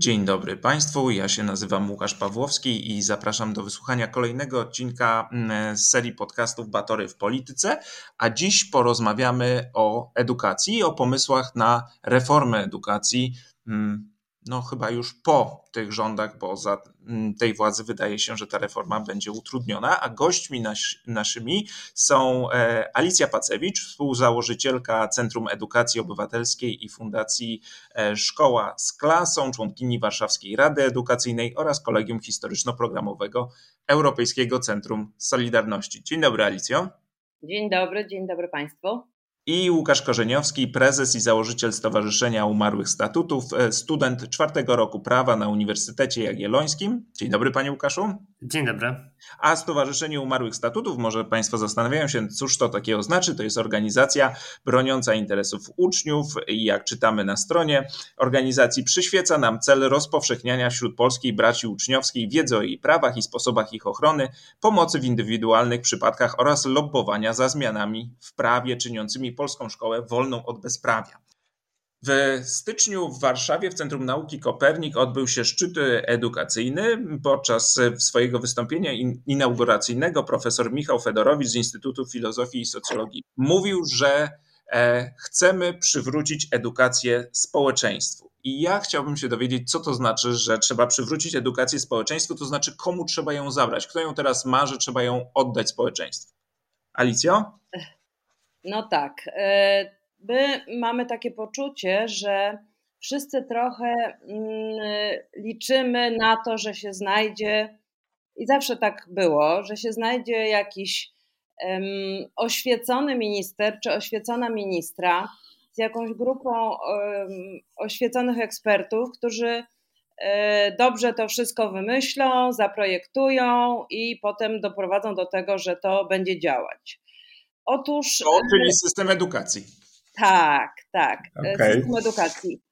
Dzień dobry Państwu, ja się nazywam Łukasz Pawłowski i zapraszam do wysłuchania kolejnego odcinka mm, z serii podcastów Batory w Polityce, a dziś porozmawiamy o edukacji o pomysłach na reformę edukacji mm, no chyba już po tych rządach, bo za mm, tej władzy wydaje się, że ta reforma będzie utrudniona, a gośćmi nas, naszymi są e, Alicja Pacewicz, współzałożycielka Centrum Edukacji Obywatelskiej i Fundacji e, Szkoła z Klasą, członkini Warszawskiej Rady Edukacyjnej oraz Kolegium Historyczno-Programowego Europejskiego Centrum Solidarności. Dzień dobry Alicjo. Dzień dobry, dzień dobry Państwu i Łukasz Korzeniowski, prezes i założyciel Stowarzyszenia Umarłych Statutów, e, student czwartego roku prawa na Uniwersytecie Jagiellońskim. Dzień dobry, panie Łukaszu. Dzień dobry. A Stowarzyszenie Umarłych Statutów, może państwo zastanawiają się, cóż to takiego znaczy. To jest organizacja broniąca interesów uczniów i jak czytamy na stronie organizacji, przyświeca nam cel rozpowszechniania wśród polskiej braci uczniowskiej wiedzy o jej prawach i sposobach ich ochrony, pomocy w indywidualnych przypadkach oraz lobbowania za zmianami w prawie czyniącymi polską szkołę wolną od bezprawia. W styczniu w Warszawie w Centrum Nauki Kopernik odbył się szczyt edukacyjny. Podczas swojego wystąpienia inauguracyjnego profesor Michał Fedorowicz z Instytutu Filozofii i Socjologii mówił, że e, chcemy przywrócić edukację społeczeństwu. I ja chciałbym się dowiedzieć, co to znaczy, że trzeba przywrócić edukację społeczeństwu, to znaczy komu trzeba ją zabrać, kto ją teraz ma, że trzeba ją oddać społeczeństwu. Alicjo? No tak. E, my mamy takie poczucie, że wszyscy trochę mm, liczymy na to, że się znajdzie, i zawsze tak było, że się znajdzie jakiś um, oświecony minister czy oświecona ministra z jakąś grupą um, oświeconych ekspertów, którzy e, dobrze to wszystko wymyślą, zaprojektują i potem doprowadzą do tego, że to będzie działać. Otóż. To, czyli system edukacji. Tak, tak. E, okay. System edukacji.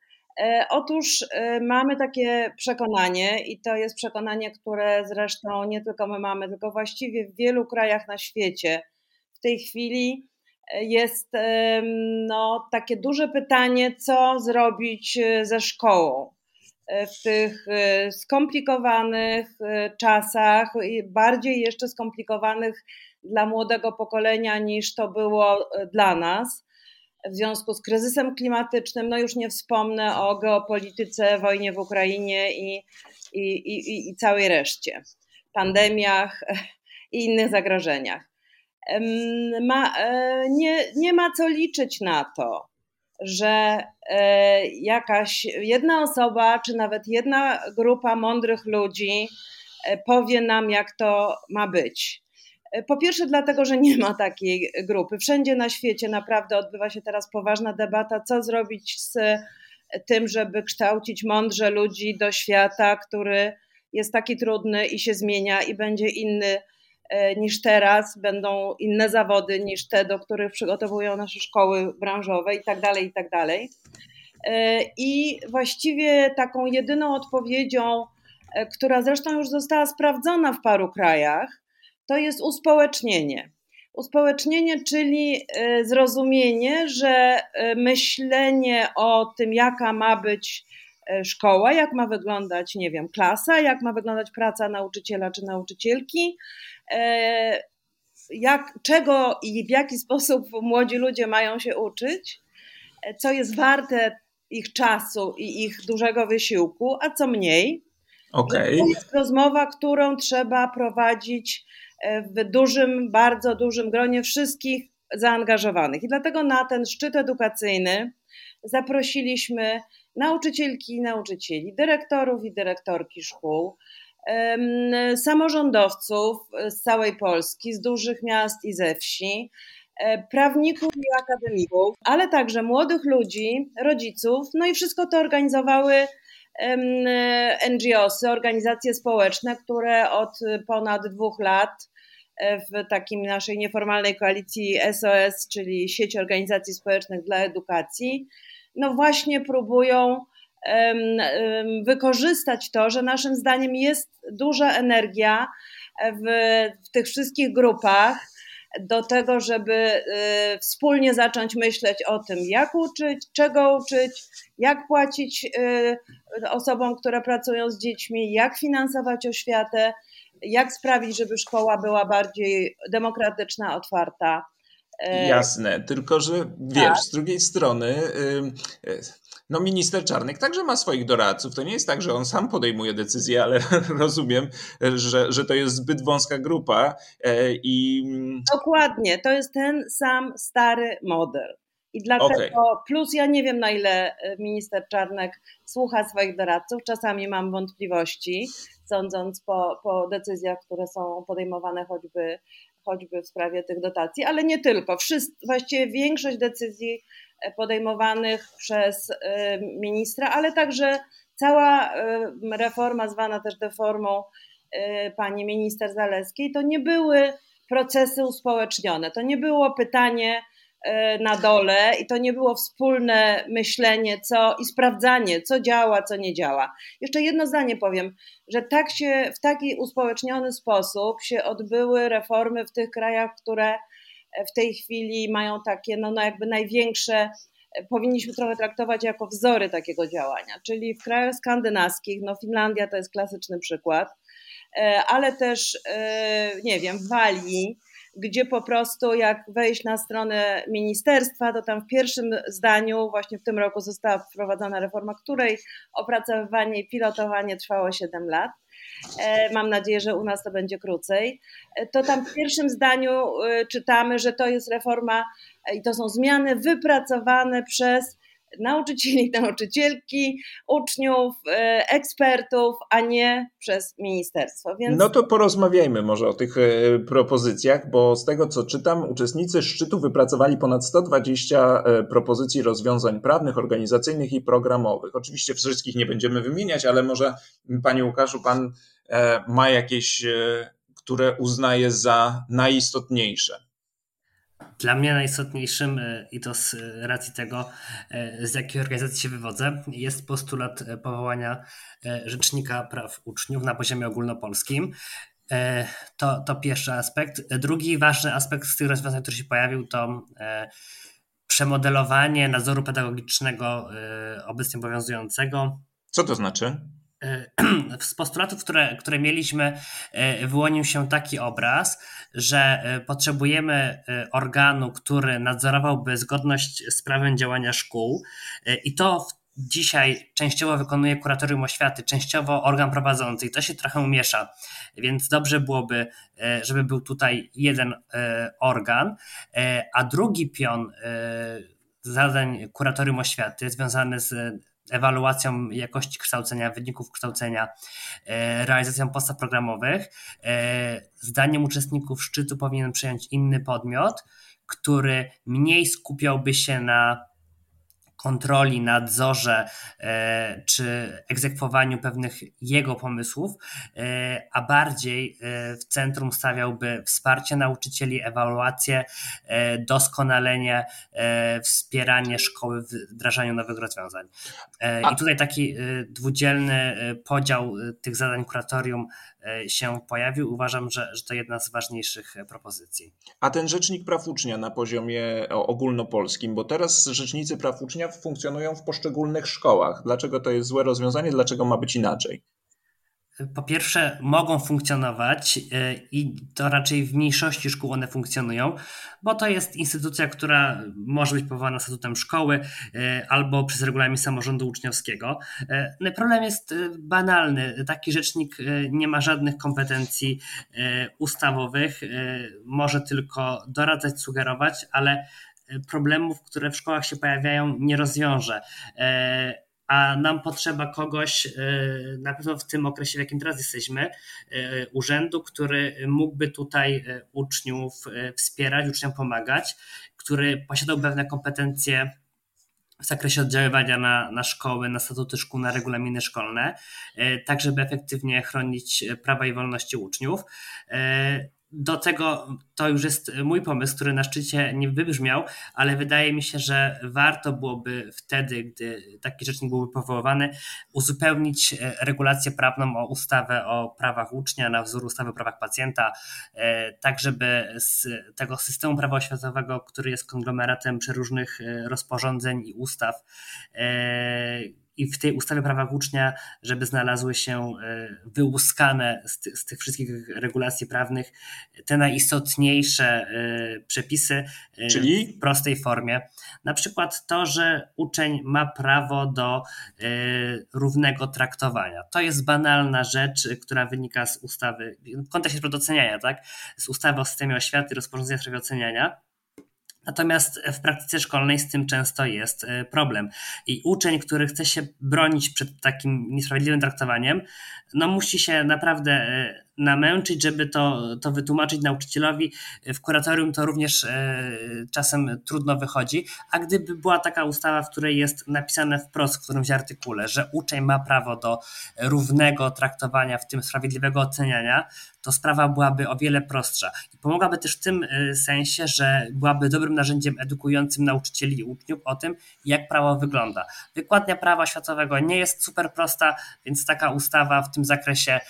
E, otóż e, mamy takie przekonanie, i to jest przekonanie, które zresztą nie tylko my mamy, tylko właściwie w wielu krajach na świecie w tej chwili jest no, takie duże pytanie, co zrobić ze szkołą w tych skomplikowanych czasach, bardziej jeszcze skomplikowanych dla młodego pokolenia niż to było dla nas w związku z kryzysem klimatycznym. No już nie wspomnę o geopolityce, wojnie w Ukrainie i, i, i, i całej reszcie, pandemiach i innych zagrożeniach. Ma, e, nie, nie ma co liczyć na to, że e, jakaś jedna osoba, czy nawet jedna grupa mądrych ludzi e, powie nam, jak to ma być. Po pierwsze, dlatego, że nie ma takiej grupy. Wszędzie na świecie naprawdę odbywa się teraz poważna debata, co zrobić z tym, żeby kształcić mądrze ludzi do świata, który jest taki trudny i się zmienia i będzie inny e, niż teraz, będą inne zawody niż te, do których przygotowują nasze szkoły branżowe i tak dalej, i tak dalej. E, I właściwie taką jedyną odpowiedzią, e, która zresztą już została sprawdzona w paru krajach, to jest uspołecznienie. Uspołecznienie, czyli e, zrozumienie, że e, myślenie o tym, jaka ma być e, szkoła, jak ma wyglądać, nie wiem, klasa, jak ma wyglądać praca nauczyciela czy nauczycielki, jak, czego i w jaki sposób młodzi ludzie mają się uczyć, co jest warte ich czasu i ich dużego wysiłku, a co mniej. Okay. To jest rozmowa, którą trzeba prowadzić w dużym, bardzo dużym gronie wszystkich zaangażowanych. I dlatego na ten szczyt edukacyjny zaprosiliśmy nauczycielki i nauczycieli, dyrektorów i dyrektorki szkół, samorządowców z całej Polski, z dużych miast i ze wsi, prawników i akademików, ale także młodych ludzi, rodziców, no i wszystko to organizowały NGOsy, organizacje społeczne, które od ponad dwóch lat w takim naszej nieformalnej koalicji SOS, czyli sieć organizacji społecznych dla edukacji, no właśnie próbują wykorzystać to, że naszym zdaniem jest duża energia w, w tych wszystkich grupach do tego, żeby y, wspólnie zacząć myśleć o tym, jak uczyć, czego uczyć, jak płacić y, osobom, które pracują z dziećmi, jak finansować oświatę, jak sprawić, żeby szkoła była bardziej demokratyczna, otwarta. E, Jasne, tylko że wiesz, tak. z drugiej strony. No minister Czarnek także ma swoich doradców. To nie jest tak, że on sam podejmuje decyzje, ale rozumiem, że, że to jest zbyt wąska grupa e, i... Dokładnie, to jest ten sam stary model. I dlatego, okay. plus ja nie wiem na ile e, minister Czarnek słucha swoich doradców, czasami mam wątpliwości, sądząc po, po decyzjach, które są podejmowane choćby, choćby w sprawie tych dotacji, ale nie tylko. Wszyscy, właściwie większość decyzji podejmowanych przez y, ministra, ale także cała y, reforma, zwana też deformą y, pani minister Zaleskiej, to nie były procesy uspołecznione. To nie było pytanie na dole i to nie było wspólne myślenie co, i sprawdzanie, co działa, co nie działa. Jeszcze jedno zdanie powiem, że tak się, w taki uspołeczniony sposób się odbyły reformy w tych krajach, które w tej chwili mają takie, no, no jakby największe, powinniśmy trochę traktować jako wzory takiego działania, czyli w krajach skandynawskich, no Finlandia to jest klasyczny przykład, e, ale też, e, nie wiem, w Walii, gdzie po prostu jak wejść na stronę ministerstwa, to tam w pierwszym zdaniu, właśnie w tym roku została wprowadzona reforma, której opracowywanie i pilotowanie trwało 7 lat. E, mam nadzieję, że u nas to będzie krócej. E, to tam w pierwszym zdaniu e, czytamy, że to jest reforma i to są zmiany wypracowane przez nauczycieli, nauczycielki, uczniów, ekspertów, a nie przez ministerstwo. Więc... No to porozmawiajmy może o tych propozycjach, bo z tego co czytam, uczestnicy szczytu wypracowali ponad 120 propozycji rozwiązań prawnych, organizacyjnych i programowych. Oczywiście wszystkich nie będziemy wymieniać, ale może Panie Łukaszu, Pan E, ma jakieś, e, które uznaje za najistotniejsze? Dla mnie najistotniejszym, e, i to z racji tego, z jakiej organizacji się wywodzę, jest postulat powołania Rzecznika Praw Uczniów na poziomie ogólnopolskim. To, to pierwszy aspekt. Drugi ważny aspekt z tych rozwiązań, który się pojawił, to przemodelowanie nadzoru pedagogicznego obecnie obowiązującego. Co to znaczy? z postulatów, które, które mieliśmy, e, wyłonił się taki obraz, że e, potrzebujemy e, organu, który nadzorowałby zgodność z prawem działania szkół. I to dzisiaj częściowo wykonuje kuratorium oświaty, częściowo organ prowadzący. I to się trochę miesza, więc dobrze byłoby, żeby był tutaj jeden organ, a drugi pion zadań kuratorium oświaty związany z ewaluacją jakości kształcenia, wyników kształcenia, e, realizacją postaw programowych, e, zdaniem uczestników szczytu powinien przejąć inny podmiot, który mniej skupiałby się na kontroli, nadzorze e, czy egzekwowaniu pewnych jego pomysłów, e, a bardziej e, w centrum stawiałby wsparcie nauczycieli, ewaluację, doskonalenie, wspieranie szkoły w wdrażaniu nowych rozwiązań. I tutaj taki dwudzielny podział tych zadań kuratorium się pojawił. Uważam, że, że to jedna z ważniejszych e, propozycji. A ten Rzecznik Praw Ucznia na poziomie ogólnopolskim, bo teraz Rzecznicy Praw Ucznia funkcjonują w poszczególnych szkołach. Dlaczego to jest złe rozwiązanie? Dlaczego ma być inaczej? Po pierwsze mogą funkcjonować e, i to raczej w mniejszości szkół one funkcjonują, bo to jest instytucja, która może być powołana statutem szkoły e, albo przez regulamin samorządu uczniowskiego. E, no problem jest banalny. Taki rzecznik nie ma żadnych kompetencji ustawowych, może tylko doradzać, sugerować, ale problemów, które w szkołach się pojawiają, nie rozwiąże a nam potrzeba kogoś, e, na pewno w tym okresie, w jakim teraz jesteśmy, e, urzędu, który mógłby tutaj e, uczniów wspierać, uczniom pomagać, który posiadał pewne kompetencje w zakresie oddziaływania na, na szkoły, na statuty szkół, na regulaminy szkolne, tak żeby efektywnie chronić prawa i wolności uczniów do tego to już jest mój pomysł, który na szczycie nie wybrzmiał, ale wydaje mi się, że warto byłoby wtedy, gdy taki rzecznik byłby powoływany, uzupełnić e, regulację prawną o ustawę o prawach ucznia na wzór ustawy o prawach pacjenta, e, tak żeby z tego systemu prawa oświatowego, który jest konglomeratem przeróżnych e, rozporządzeń i ustaw, i w tej ustawie prawa ucznia, żeby znalazły się e, wyłuskane z, ty, z, tych wszystkich regulacji prawnych te najistotniejsze e, przepisy e, Czyli? w prostej formie. Na przykład to, że uczeń ma prawo do równego traktowania. To jest banalna rzecz, która wynika z ustawy, w kontekście doceniania, tak? Z ustawy o systemie oświaty, rozporządzenia w sprawie oceniania Natomiast w praktyce szkolnej z tym często jest e, problem. I uczeń, który chce się bronić przed takim niesprawiedliwym traktowaniem, no musi się naprawdę e, namęczyć, żeby to, to wytłumaczyć nauczycielowi. W kuratorium to również e, czasem trudno wychodzi, a gdyby była taka ustawa, w której jest napisane wprost w którymś artykule, że uczeń ma prawo do równego traktowania, w tym sprawiedliwego oceniania, to sprawa byłaby o wiele prostsza. I pomogłaby też w tym e, sensie, że byłaby dobrym narzędziem edukującym nauczycieli i uczniów o tym, jak prawo wygląda. Wykładnia prawa światowego nie jest super prosta, więc taka ustawa w tym zakresie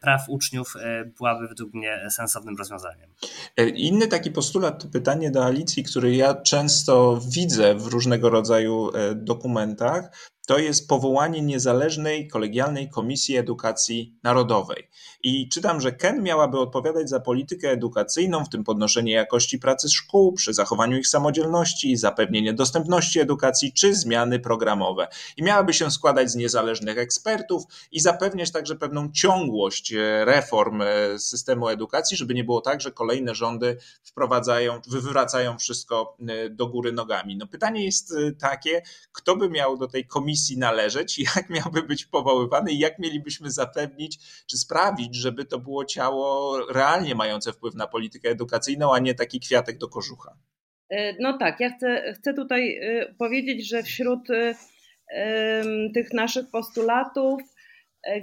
praw uczniów e, byłaby według mnie sensownym rozwiązaniem. E, inny taki postulat, pytanie do Alicji, który ja często widzę w różnego rodzaju dokumentach, to jest powołanie niezależnej, kolegialnej Komisji Edukacji Narodowej. I czytam, że KEN miałaby odpowiadać za politykę edukacyjną, w tym podnoszenie jakości pracy szkół, przy zachowaniu ich samodzielności, zapewnienie dostępności edukacji czy zmiany programowe. I miałaby się składać z niezależnych ekspertów i zapewniać także pewną ciągłość e, reform e, systemu edukacji, żeby nie było tak, że kolejne rządy wprowadzają, wywracają wszystko e, do góry nogami. No pytanie jest takie, kto by miał do tej komisji komisji należeć, jak miałby być powoływany i jak mielibyśmy zapewnić, czy sprawić, żeby to było ciało realnie mające wpływ na politykę edukacyjną, a nie taki kwiatek do kożucha. E, no tak, ja chcę, chcę tutaj e, powiedzieć, że wśród e, tych naszych postulatów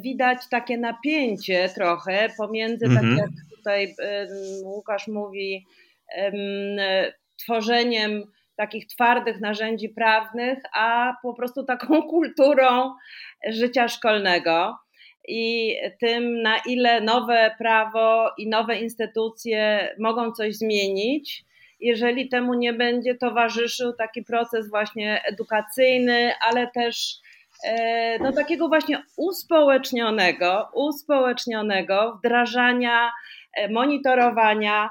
widać takie napięcie trochę pomiędzy, tak mhm. tak jak tutaj Łukasz mówi, tworzeniem takich twardych narzędzi prawnych, a po prostu taką kulturą życia szkolnego. I tym, na ile nowe prawo i nowe instytucje mogą coś zmienić, jeżeli temu nie będzie towarzyszył taki proces właśnie edukacyjny, ale też e, no, takiego właśnie uspołecznionego, uspołecznionego wdrażania, e, monitorowania,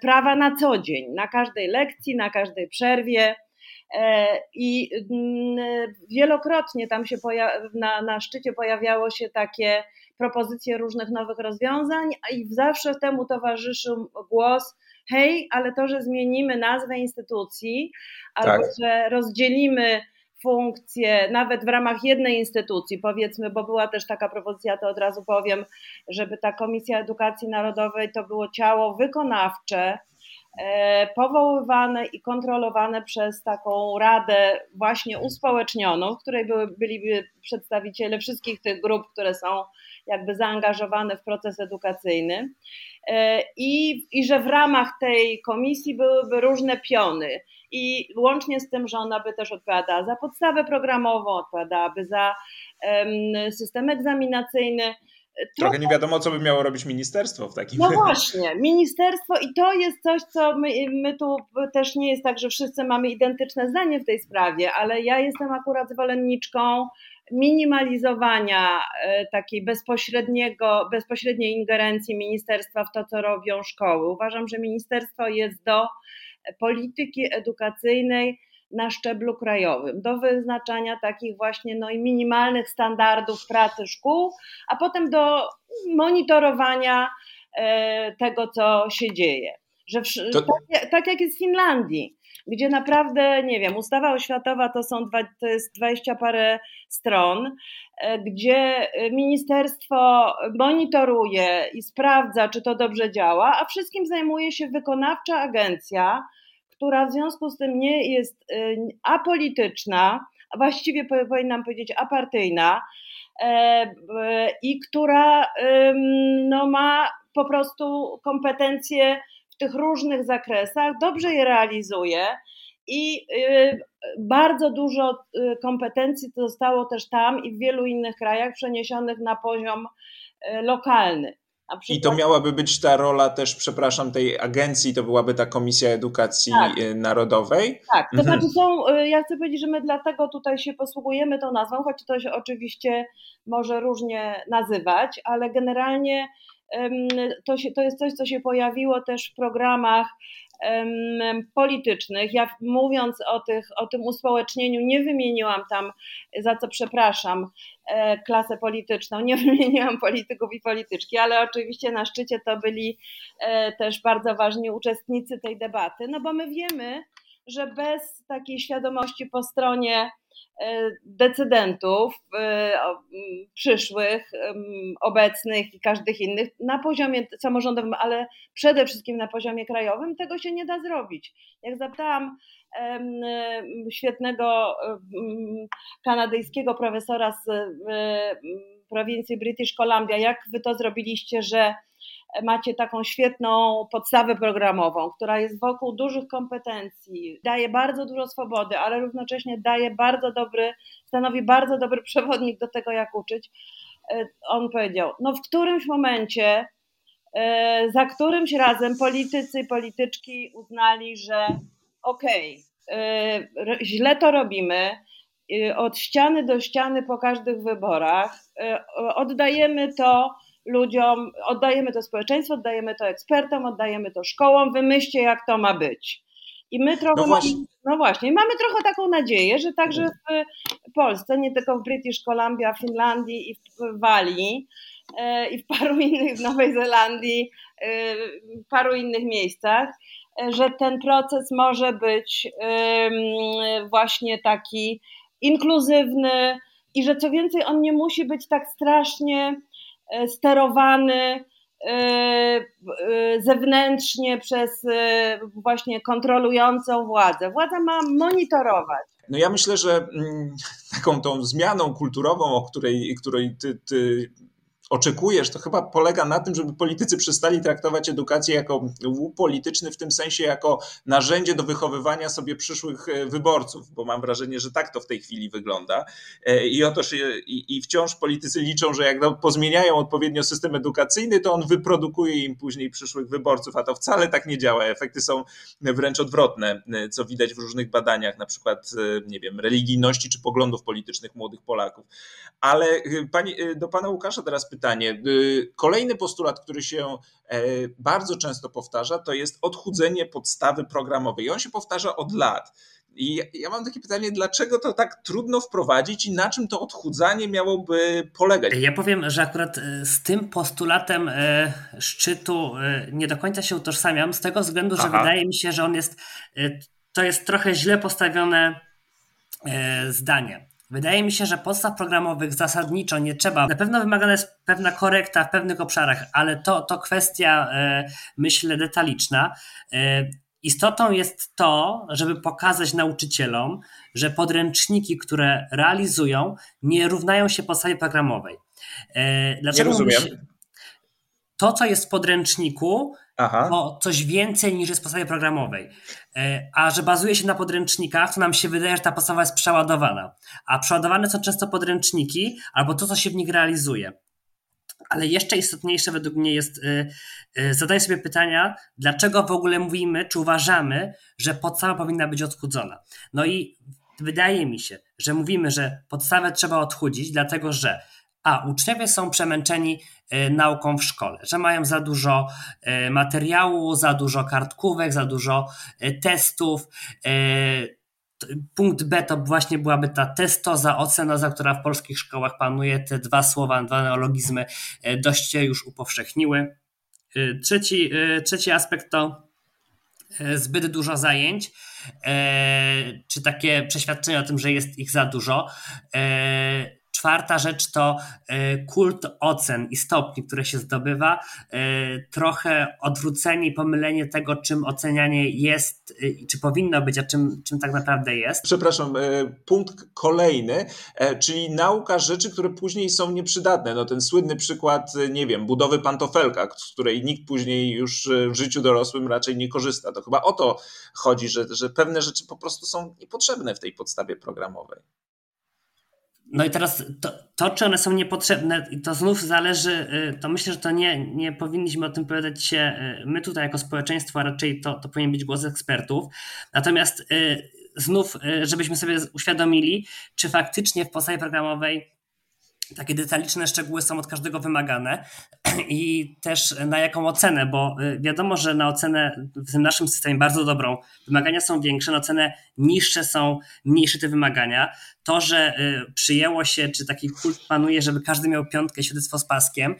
prawa na co dzień, na każdej lekcji, na każdej przerwie. E, I mm, wielokrotnie tam się na, na szczycie pojawiało się takie propozycje różnych nowych rozwiązań, i zawsze temu towarzyszył głos, hej, ale to, że zmienimy nazwę instytucji, tak. albo że rozdzielimy funkcje, nawet w ramach jednej instytucji, powiedzmy, bo była też taka propozycja, to od razu powiem, żeby ta Komisja Edukacji Narodowej to było ciało wykonawcze, powoływane i kontrolowane przez taką radę właśnie uspołecznioną, w której były, byliby przedstawiciele wszystkich tych grup, które są jakby zaangażowane w proces edukacyjny. E, I, I że w ramach tej komisji byłyby różne piony i łącznie z tym, że ona by też odpowiadała za podstawę programową, odpowiadałaby za system egzaminacyjny. Trochę nie wiadomo, co by miało robić ministerstwo w takim No właśnie, ministerstwo i to jest coś, co my, my tu też nie jest tak, że wszyscy mamy identyczne zdanie w tej sprawie, ale ja jestem akurat zwolenniczką minimalizowania e, takiej bezpośredniego, bezpośredniej ingerencji ministerstwa w to, co robią szkoły. Uważam, że ministerstwo jest do polityki edukacyjnej na szczeblu krajowym, do wyznaczania takich właśnie no, minimalnych standardów pracy szkół, a potem do monitorowania e, tego, co się dzieje. Że w, to... tak, tak, jak jest w Finlandii, gdzie naprawdę, nie wiem, ustawa oświatowa to, są dwa, to jest dwadzieścia parę stron, e, gdzie ministerstwo monitoruje i sprawdza, czy to dobrze działa, a wszystkim zajmuje się wykonawcza agencja, która w związku z tym nie jest y, apolityczna, a właściwie powinnam powiedzieć apartyjna, e, i która no, ma po prostu kompetencje w tych różnych zakresach, dobrze je realizuje i y, bardzo dużo y, kompetencji zostało też tam i w wielu innych krajach przeniesionych na poziom lokalny. I to miałaby być ta rola też, przepraszam, tej agencji, to byłaby ta Komisja Edukacji tak. Y, Narodowej? Tak, to mhm. znaczy są, y, ja chcę powiedzieć, że my dlatego tutaj się posługujemy tą nazwą, choć to się oczywiście może różnie nazywać, ale generalnie to, się, to jest coś, co się pojawiło też w programach politycznych. Ja mówiąc o, tych, o tym uspołecznieniu, nie wymieniłam tam, za co przepraszam, e, klasę polityczną, nie wymieniłam polityków i polityczki, ale oczywiście na szczycie to byli e, też bardzo ważni uczestnicy tej debaty, no bo my wiemy, że bez takiej świadomości po stronie decydentów e, przyszłych, obecnych i każdych innych na poziomie samorządowym, ale przede wszystkim na poziomie krajowym, tego się nie da zrobić. Jak zapytałam świetnego kanadyjskiego profesora z prowincji British Columbia, jak wy to zrobiliście, że macie taką świetną podstawę programową, która jest wokół dużych kompetencji, daje bardzo dużo swobody, ale równocześnie daje bardzo dobry, stanowi bardzo dobry przewodnik do tego, jak uczyć. E, on powiedział, no w którymś momencie, e, za którymś razem politycy i polityczki uznali, że okej, okay, źle to robimy, od ściany do ściany po każdych wyborach, e, oddajemy to ludziom, oddajemy to społeczeństwu, oddajemy to ekspertom, oddajemy to szkołom, wymyślcie jak to ma być. I my trochę, no właśnie. Mamy, no właśnie, mamy trochę taką nadzieję, że także w Polsce, nie tylko w British Columbia, w Finlandii i w Walii e, i w paru innych, w Nowej Zelandii, e, w paru innych miejscach, e, że ten proces może być właśnie taki inkluzywny i że co więcej, on nie musi być tak strasznie sterowany e, e, zewnętrznie przez właśnie kontrolującą władzę. Władza ma monitorować. No ja myślę, że mm, taką tą zmianą kulturową, o której, której ty, ty oczekujesz, to chyba polega na tym, żeby politycy przestali traktować edukację jako łup polityczny, w tym sensie jako narzędzie do wychowywania sobie przyszłych e, wyborców, bo mam wrażenie, że tak to w tej chwili wygląda. E, I oto i, i wciąż politycy liczą, że jak no, pozmieniają odpowiednio system edukacyjny, to on wyprodukuje im później przyszłych wyborców, a to wcale tak nie działa. Efekty są wręcz odwrotne, e, co widać w różnych badaniach, na przykład, nie wiem, religijności czy poglądów politycznych młodych Polaków. Ale pani, do pana Łukasza teraz pytanie, pytanie. Y, kolejny postulat, który się e, bardzo często powtarza, to jest odchudzenie podstawy programowej. I on się powtarza od lat. I ja mam takie pytanie, dlaczego to tak trudno wprowadzić i na czym to odchudzanie miałoby polegać? Ja powiem, że akurat e, z tym postulatem e, szczytu nie do końca się utożsamiam, z tego względu, że Aha. wydaje mi się, że on jest, to jest trochę źle postawione zdanie. Wydaje mi się, że podstaw programowych zasadniczo nie trzeba. Na pewno wymagana jest pewna korekta w pewnych obszarach, ale to, to kwestia, e, myślę, detaliczna. E, istotą jest to, żeby pokazać nauczycielom, że podręczniki, które realizują, nie równają się podstawie programowej. E, dlaczego nie rozumiem. To, co jest w podręczniku, Aha. to coś więcej niż jest w podstawie programowej. E, a że bazuje się na podręcznikach, to nam się wydaje, że ta podstawa jest przeładowana. A przeładowane są często podręczniki albo to, co się w nich realizuje. Ale jeszcze istotniejsze według mnie jest, yy, zadaję sobie pytania, dlaczego w ogóle mówimy, czy uważamy, że podstawa powinna być odchudzona. No i wydaje mi się, że mówimy, że podstawę trzeba odchudzić, dlatego że a uczniowie są przemęczeni e, nauką w szkole, że mają za dużo e, materiału, za dużo kartkówek, za dużo e, testów. Punkt B to właśnie byłaby ta testoza, ocenoza, która w polskich szkołach panuje. Te dwa słowa, dwa neologizmy dość się już upowszechniły. Trzeci, trzeci aspekt to zbyt dużo zajęć, czy takie przeświadczenie o tym, że jest ich za dużo. Czwarta rzecz to e, kult ocen i stopni, które się zdobywa. E, trochę odwrócenie i pomylenie tego, czym ocenianie jest, e, czy powinno być, a czym, czym tak naprawdę jest. Przepraszam, punkt kolejny, czyli nauka rzeczy, które później są nieprzydatne. No ten słynny przykład, nie wiem, budowy pantofelka, z której nikt później już w życiu dorosłym raczej nie korzysta. To chyba o to chodzi, że, że pewne rzeczy po prostu są niepotrzebne w tej podstawie programowej. No i teraz to, to, czy one są niepotrzebne, to znów zależy, y, to myślę, że to nie, nie powinniśmy o tym powiedzieć się y, my tutaj jako społeczeństwo, a raczej to, to powinien być głos ekspertów. Natomiast y, znów, żebyśmy sobie uświadomili, czy faktycznie w podstawie programowej takie detaliczne szczegóły są od każdego wymagane i też na jaką ocenę, bo y, wiadomo, że na ocenę w tym naszym systemie bardzo dobrą wymagania są większe, na ocenę niższe są mniejsze te wymagania. To, że y, przyjęło się, czy taki kult panuje, żeby każdy miał piątkę świadectwo z paskiem,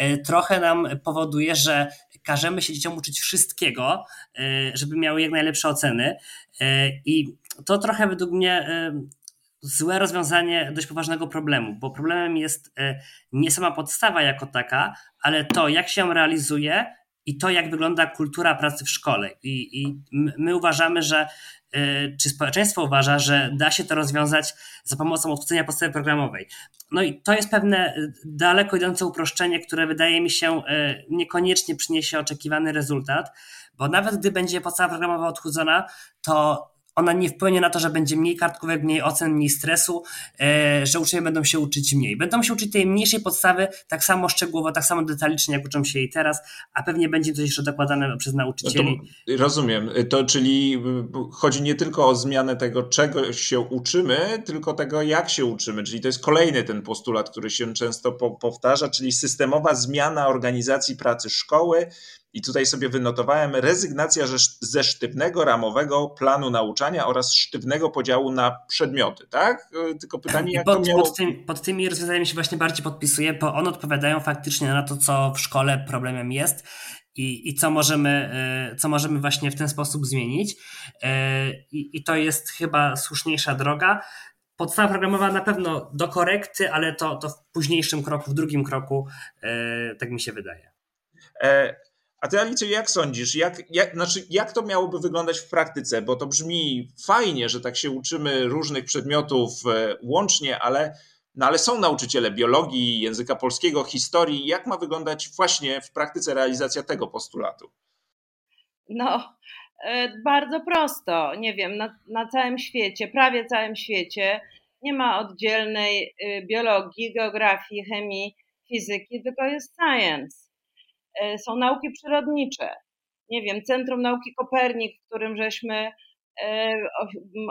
y, trochę nam powoduje, że każemy się dzieciom uczyć wszystkiego, żeby miały jak najlepsze oceny i to trochę według mnie złe rozwiązanie dość poważnego problemu, bo problemem jest e, nie sama podstawa jako taka, ale to, jak się realizuje i to, jak wygląda kultura pracy w szkole. I, i my uważamy, że e, czy społeczeństwo uważa, że da się to rozwiązać za pomocą odchudzenia podstawy programowej. No i to jest pewne e, daleko idące uproszczenie, które wydaje mi się niekoniecznie przyniesie oczekiwany rezultat, bo nawet gdy będzie podstawa programowa odchudzona, to ona nie wpłynie na to, że będzie mniej kartkówek, mniej ocen, mniej stresu, e, że uczniowie będą się uczyć mniej. Będą się uczyć tej mniejszej podstawy tak samo szczegółowo, tak samo detalicznie, jak uczą się jej teraz, a pewnie będzie coś jeszcze dokładane przez nauczycieli. No to, rozumiem. To czyli chodzi nie tylko o zmianę tego, czego się uczymy, tylko tego, jak się uczymy. Czyli to jest kolejny ten postulat, który się często powtarza, czyli systemowa zmiana organizacji pracy szkoły, i tutaj sobie wynotowałem rezygnacja ze sztywnego ramowego planu nauczania oraz sztywnego podziału na przedmioty, tak? E, tylko pytanie, jak pod, to miało... pod, tym, pod tymi rozwiązaniami się właśnie bardziej podpisuję, bo one odpowiadają faktycznie na to, co w szkole problemem jest i, i co, możemy, e, co możemy właśnie w ten sposób zmienić. E, I, I to jest chyba słuszniejsza droga. Podstawa programowa na pewno do korekty, ale to, to w późniejszym kroku, w drugim kroku, tak mi się wydaje. A ty, Alicjo, jak sądzisz, jak, jak, znaczy, jak to miałoby wyglądać w praktyce? Bo to brzmi fajnie, że tak się uczymy różnych przedmiotów e, łącznie, ale, no ale są nauczyciele biologii, języka polskiego, historii. Jak ma wyglądać właśnie w praktyce realizacja tego postulatu? No, e, bardzo prosto. Nie wiem, na, na całym świecie, prawie całym świecie, nie ma oddzielnej e, biologii, geografii, chemii, fizyki, tylko jest science są nauki przyrodnicze. Nie wiem, Centrum Nauki Kopernik, w którym żeśmy e,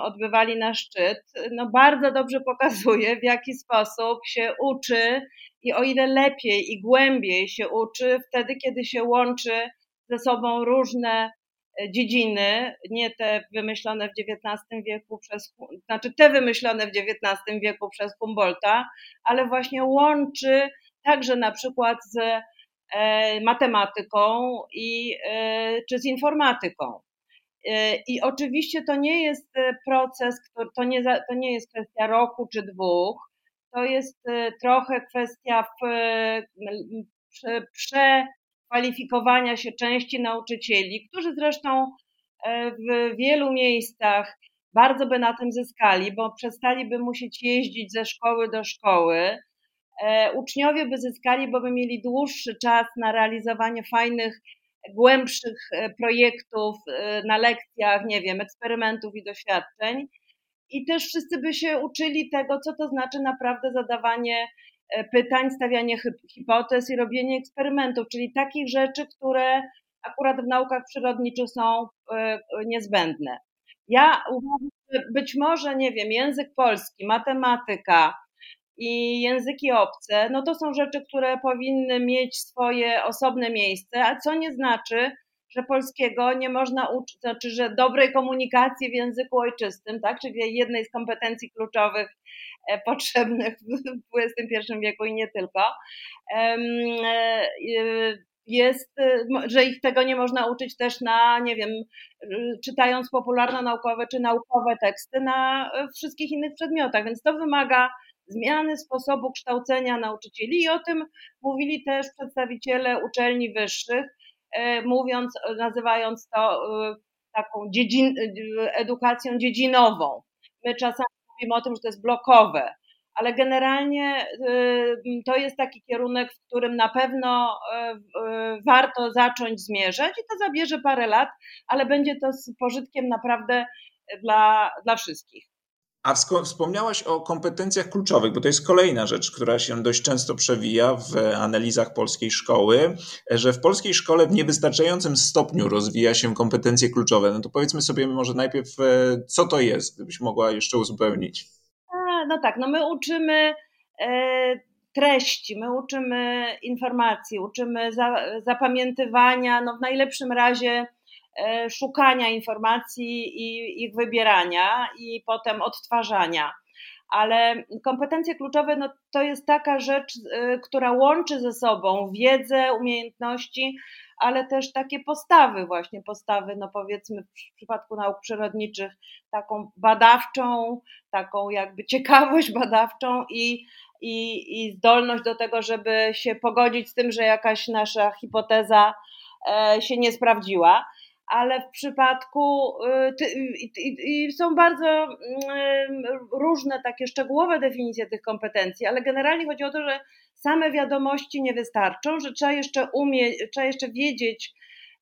odbywali na szczyt, no bardzo dobrze pokazuje, w jaki sposób się uczy i o ile lepiej i głębiej się uczy, wtedy, kiedy się łączy ze sobą różne e, dziedziny, nie te wymyślone w XIX wieku przez, znaczy te wymyślone w XIX wieku przez Humboldta, ale właśnie łączy także na przykład z E, matematyką i, e, czy z informatyką. E, I oczywiście to nie jest proces, to nie, to nie jest kwestia roku czy dwóch, to jest trochę kwestia przekwalifikowania się części nauczycieli, którzy zresztą w wielu miejscach bardzo by na tym zyskali, bo przestaliby musieć jeździć ze szkoły do szkoły, E, uczniowie by zyskali, bo by mieli dłuższy czas na realizowanie fajnych, głębszych e, projektów e, na lekcjach, nie wiem, eksperymentów i doświadczeń. I też wszyscy by się uczyli tego, co to znaczy naprawdę zadawanie pytań, stawianie hipotez i robienie eksperymentów, czyli takich rzeczy, które akurat w naukach przyrodniczych są niezbędne. Ja uważam, że być może, nie wiem, język polski, matematyka, i języki obce, no to są rzeczy, które powinny mieć swoje osobne miejsce, a co nie znaczy, że polskiego nie można uczyć, znaczy, że dobrej komunikacji w języku ojczystym, tak, czyli jednej z kompetencji kluczowych e, potrzebnych w XXI wieku i nie tylko. E, jest, że ich tego nie można uczyć też na, nie wiem, czytając popularno-naukowe czy naukowe teksty na wszystkich innych przedmiotach, więc to wymaga zmiany sposobu kształcenia nauczycieli i o tym mówili też przedstawiciele uczelni wyższych, mówiąc, nazywając to taką dziedzin, edukacją dziedzinową. My czasami mówimy o tym, że to jest blokowe, ale generalnie to jest taki kierunek, w którym na pewno warto zacząć zmierzać i to zabierze parę lat, ale będzie to z pożytkiem naprawdę dla, dla wszystkich. A wspomniałaś o kompetencjach kluczowych, bo to jest kolejna rzecz, która się dość często przewija w analizach polskiej szkoły, że w polskiej szkole w niewystarczającym stopniu rozwija się kompetencje kluczowe. No to powiedzmy sobie może najpierw, e, co to jest, gdybyś mogła jeszcze uzupełnić. A, no tak, no my uczymy e, treści, my uczymy informacji, uczymy za, zapamiętywania, no w najlepszym razie szukania informacji i ich wybierania i potem odtwarzania. Ale kompetencje kluczowe no, to jest taka rzecz, e, która łączy ze sobą wiedzę, umiejętności, ale też takie postawy, właśnie postawy, no powiedzmy w przypadku nauk przyrodniczych, taką badawczą, taką jakby ciekawość badawczą i, i, i zdolność do tego, żeby się pogodzić z tym, że jakaś nasza hipoteza e, się nie sprawdziła ale w przypadku y, są bardzo mm, różne takie szczegółowe definicje tych kompetencji, ale generalnie chodzi o to, że same wiadomości nie wystarczą, że trzeba jeszcze umieć, trzeba jeszcze wiedzieć,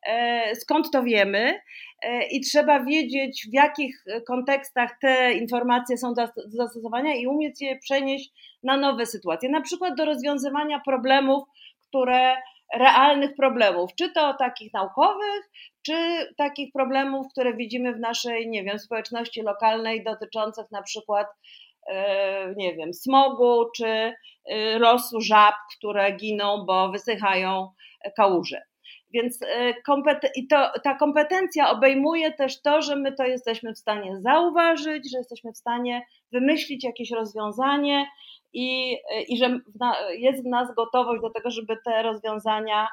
e, skąd to wiemy e, i trzeba wiedzieć, w jakich kontekstach te informacje są do zastosowania i umieć je przenieść na nowe sytuacje, na przykład do rozwiązywania problemów, które realnych problemów, czy to takich naukowych, czy takich problemów, które widzimy w naszej, nie wiem, społeczności lokalnej dotyczących na przykład e, nie wiem, smogu czy e, losu żab, które giną, bo wysychają kałuże. Więc e, i to, ta kompetencja obejmuje też to, że my to jesteśmy w stanie zauważyć, że jesteśmy w stanie wymyślić jakieś rozwiązanie i, i że jest w nas gotowość do tego, żeby te rozwiązania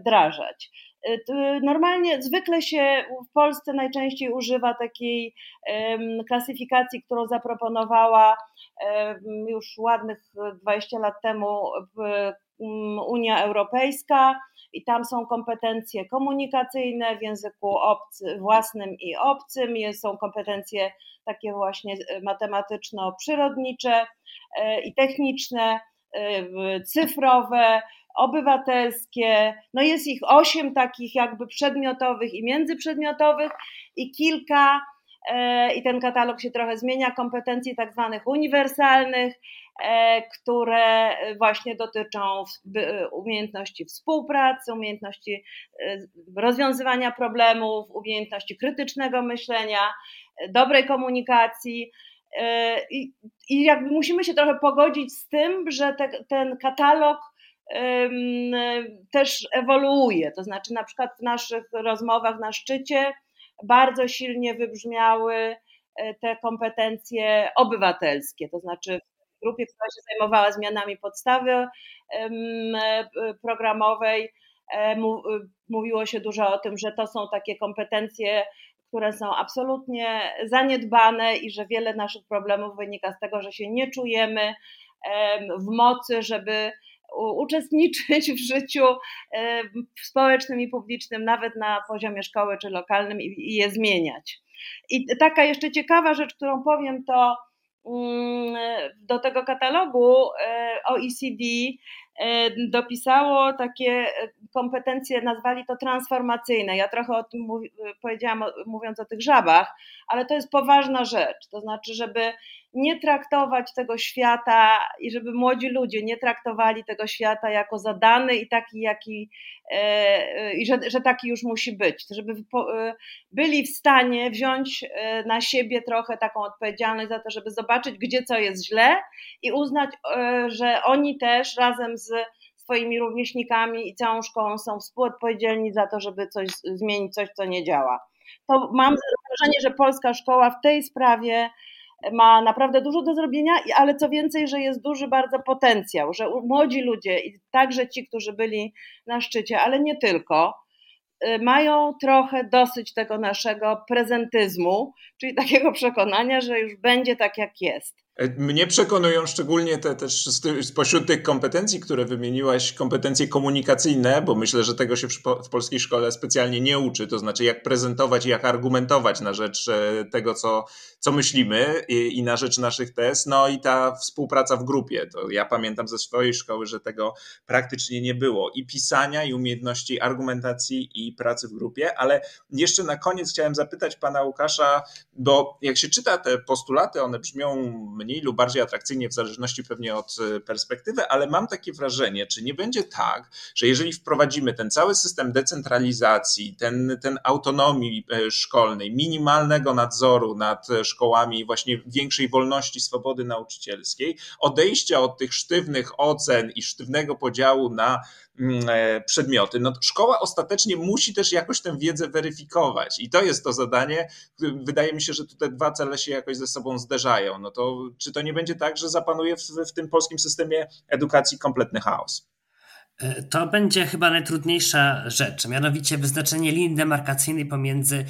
wdrażać. Normalnie, zwykle się w Polsce najczęściej używa takiej klasyfikacji, którą zaproponowała już ładnych 20 lat temu Unia Europejska i tam są kompetencje komunikacyjne w języku obcy, własnym i obcym, są kompetencje takie właśnie matematyczno-przyrodnicze e, i techniczne, e, cyfrowe, obywatelskie, no jest ich osiem takich jakby przedmiotowych i międzyprzedmiotowych i kilka, e, i ten katalog się trochę zmienia, kompetencji tak zwanych uniwersalnych, e, które właśnie dotyczą umiejętności współpracy, umiejętności e, rozwiązywania problemów, umiejętności krytycznego myślenia, dobrej komunikacji. I, i jakby musimy się trochę pogodzić z tym, że te, ten katalog też ewoluuje. To znaczy, na przykład w naszych rozmowach na szczycie bardzo silnie wybrzmiały e, te kompetencje obywatelskie, to znaczy w grupie, która się zajmowała zmianami podstawy programowej, e, mówiło się dużo o tym, że to są takie kompetencje, które są absolutnie zaniedbane i że wiele naszych problemów wynika z tego, że się nie czujemy w mocy, żeby uczestniczyć w życiu e, społecznym i publicznym, nawet na poziomie szkoły czy lokalnym i je zmieniać. I taka jeszcze ciekawa rzecz, którą powiem, to mm, do tego katalogu e, OECD e, dopisało takie kompetencje, nazwali to transformacyjne. Ja trochę o tym powiedziałam, mówiąc o tych żabach, ale to jest poważna rzecz. To znaczy, żeby nie traktować tego świata i żeby młodzi ludzie nie traktowali tego świata jako zadany i taki, jaki, e, i że, że taki już musi być, żeby e, byli w stanie wziąć e, na siebie trochę taką odpowiedzialność za to, żeby zobaczyć, gdzie co jest źle i uznać, że oni też razem z swoimi rówieśnikami i całą szkołą są współodpowiedzialni za to, żeby coś zmienić, coś, co nie działa. To mam wrażenie, że polska szkoła w tej sprawie ma naprawdę dużo do zrobienia, ale co więcej, że jest duży bardzo potencjał, że młodzi ludzie także ci, którzy byli na szczycie, ale nie tylko, y, mają trochę dosyć tego naszego prezentyzmu, czyli takiego przekonania, że już będzie tak jak jest. Mnie przekonują szczególnie te też spośród tych kompetencji, które wymieniłaś, kompetencje komunikacyjne, bo myślę, że tego się w polskiej szkole specjalnie nie uczy, to znaczy jak prezentować i jak argumentować na rzecz e, tego, co, co myślimy i, i na rzecz naszych tez, no i ta współpraca w grupie. To ja pamiętam ze swojej szkoły, że tego praktycznie nie było. I pisania, i umiejętności argumentacji, i pracy w grupie, ale jeszcze na koniec chciałem zapytać pana Łukasza, bo jak się czyta te postulaty, one brzmią mniej lub bardziej atrakcyjnie, w zależności pewnie od e, perspektywy, ale mam takie wrażenie, czy nie będzie tak, że jeżeli wprowadzimy ten cały system decentralizacji, ten, ten autonomii e, szkolnej, minimalnego nadzoru nad szkołami, właśnie większej wolności, swobody nauczycielskiej, odejścia od tych sztywnych ocen i sztywnego podziału na Mm, e, przedmioty, no szkoła ostatecznie musi też jakoś tę wiedzę weryfikować i to jest to zadanie. Wydaje mi się, że tu te dwa cele się jakoś ze sobą zderzają. No to czy to nie będzie tak, że zapanuje w, w tym polskim systemie edukacji kompletny chaos? E, to będzie chyba najtrudniejsza rzecz, mianowicie wyznaczenie linii demarkacyjnej pomiędzy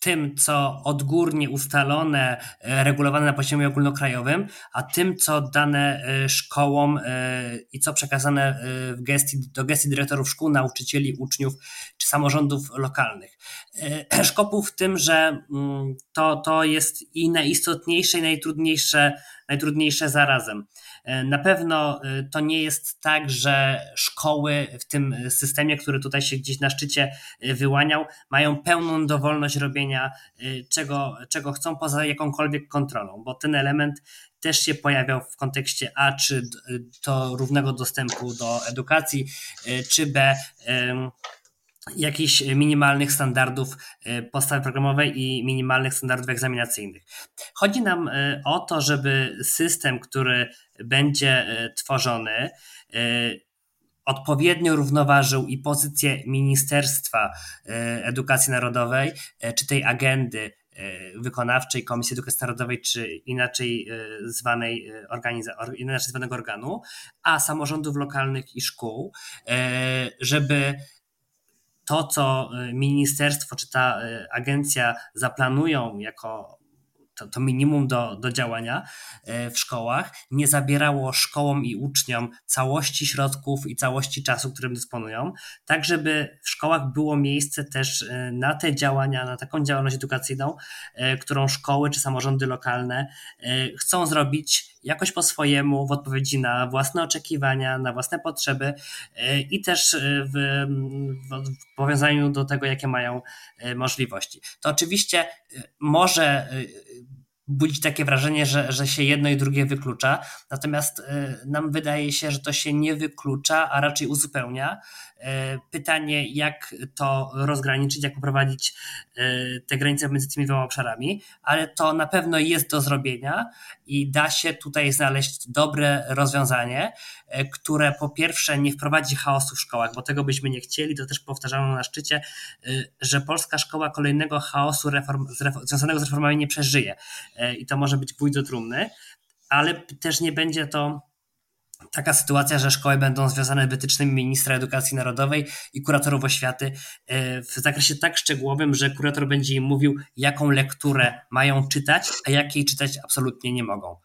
tym, co odgórnie ustalone, e, regulowane na poziomie ogólnokrajowym, a tym, co dane e, szkołom e, i co przekazane w gestii, do gestii dyrektorów szkół, nauczycieli, uczniów czy samorządów lokalnych. Szkopu w tym, że mm, to, to jest i najistotniejsze, i najtrudniejsze, najtrudniejsze zarazem. E, na pewno e, to nie jest tak, że szkoły w tym systemie, który tutaj się gdzieś na szczycie e, wyłaniał, mają pełną dowolność robienia czego, czego chcą poza jakąkolwiek kontrolą, bo ten element też się pojawiał w kontekście A, czy to równego dostępu do edukacji, czy B jakichś minimalnych standardów e, podstawy programowej i minimalnych standardów egzaminacyjnych. Chodzi nam e, o to, żeby system, który będzie e, tworzony, odpowiednio równoważył i pozycję Ministerstwa Edukacji Narodowej, czy tej agendy wykonawczej Komisji Edukacji Narodowej, czy inaczej zwanej organiza- inaczej zwanego organu, a samorządów lokalnych i szkół, żeby to, co y, ministerstwo czy ta y, agencja zaplanują jako to, to minimum do, do działania e, w szkołach nie zabierało szkołom i uczniom całości środków i całości czasu, którym dysponują, tak żeby w szkołach było miejsce też na te działania, na taką działalność edukacyjną, którą szkoły czy samorządy lokalne chcą zrobić jakoś po swojemu, w odpowiedzi na własne oczekiwania, na własne potrzeby i też w, w powiązaniu do tego, jakie mają możliwości. To oczywiście może budzić takie wrażenie, że, że się jedno i drugie wyklucza. Natomiast y, nam wydaje się, że to się nie wyklucza, a raczej uzupełnia. E, pytanie, jak to rozgraniczyć, jak poprowadzić e, te granice między tymi dwoma obszarami, ale to na pewno jest do zrobienia i da się tutaj znaleźć dobre rozwiązanie, które po pierwsze nie wprowadzi chaosu w szkołach, bo tego byśmy nie chcieli, to też powtarzano na szczycie, że polska szkoła kolejnego chaosu reform, związanego z reformami nie przeżyje i to może być gwóźdź do trumny, ale też nie będzie to taka sytuacja, że szkoły będą związane wytycznymi ministra edukacji narodowej i kuratorów oświaty e, w zakresie tak szczegółowym, że kurator będzie im mówił, jaką lekturę mają czytać, a jakiej czytać absolutnie nie mogą.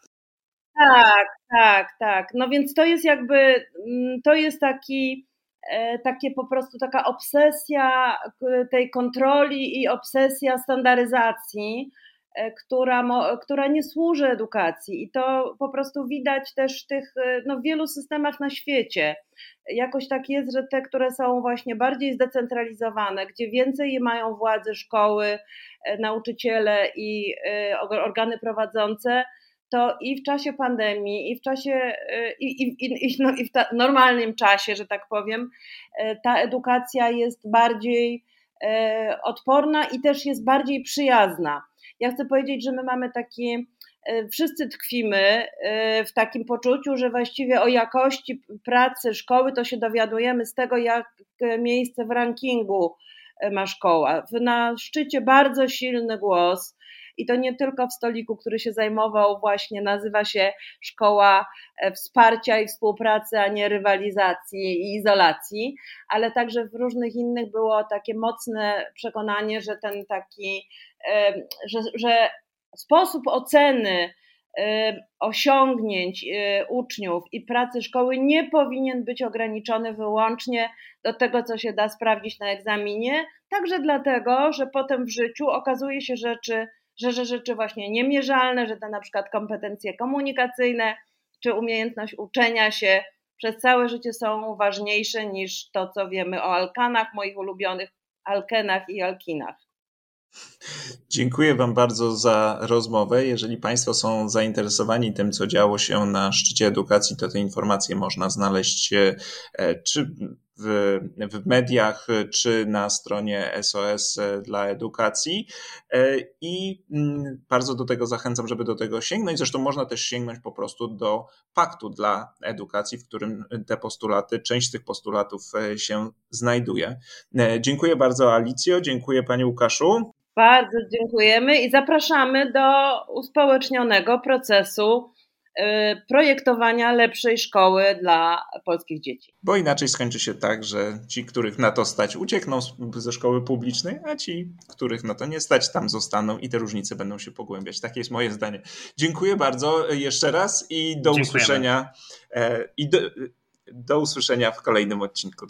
Tak, tak, tak. No więc to jest jakby, mm, to jest taki, e, takie po prostu taka obsesja tej kontroli i obsesja standaryzacji, E, która, która nie służy edukacji i to po prostu widać też w tych e, no, wielu systemach na świecie. Jakoś tak jest, że te, które są właśnie bardziej zdecentralizowane, gdzie więcej mają władzy szkoły, e, nauczyciele i organy prowadzące, to i w czasie pandemii, i w czasie, i, i, i, no, i w normalnym czasie, że tak powiem, ta edukacja jest bardziej odporna i też jest bardziej przyjazna. Ja chcę powiedzieć, że my mamy taki, e, wszyscy tkwimy e, w takim poczuciu, że właściwie o jakości pracy szkoły to się dowiadujemy z tego, jak miejsce w rankingu e, ma szkoła. Na szczycie bardzo silny głos i to nie tylko w stoliku, który się zajmował właśnie, nazywa się Szkoła e, Wsparcia i Współpracy, a nie Rywalizacji i Izolacji, ale także w różnych innych było takie mocne przekonanie, że ten taki, e, że, że sposób oceny osiągnięć y, uczniów i pracy szkoły nie powinien być ograniczony wyłącznie do tego, co się da sprawdzić na egzaminie, także dlatego, że potem w życiu okazuje się rzeczy, że, że rzeczy właśnie niemierzalne, że te na przykład kompetencje komunikacyjne czy umiejętność uczenia się przez całe życie są ważniejsze niż to, co wiemy o alkanach, moich ulubionych alkenach i alkinach. Dziękuję Wam bardzo za rozmowę. Jeżeli Państwo są zainteresowani tym, co działo się na szczycie edukacji, to te informacje można znaleźć e, czy w, w mediach, czy na stronie SOS dla edukacji. E, I mm, bardzo do tego zachęcam, żeby do tego sięgnąć. Zresztą można też sięgnąć po prostu do paktu dla edukacji, w którym te postulaty, część tych postulatów e, się znajduje. Dziękuję bardzo, Alicjo. Dziękuję Panie Łukaszu. Bardzo dziękujemy i zapraszamy do uspołecznionego procesu projektowania lepszej szkoły dla polskich dzieci. Bo inaczej skończy się tak, że ci, których na to stać, uciekną ze szkoły publicznej, a ci, których na to nie stać, tam zostaną i te różnice będą się pogłębiać. Takie jest moje zdanie. Dziękuję bardzo jeszcze raz i do Dziękujemy. usłyszenia. E, I do, do usłyszenia w kolejnym odcinku.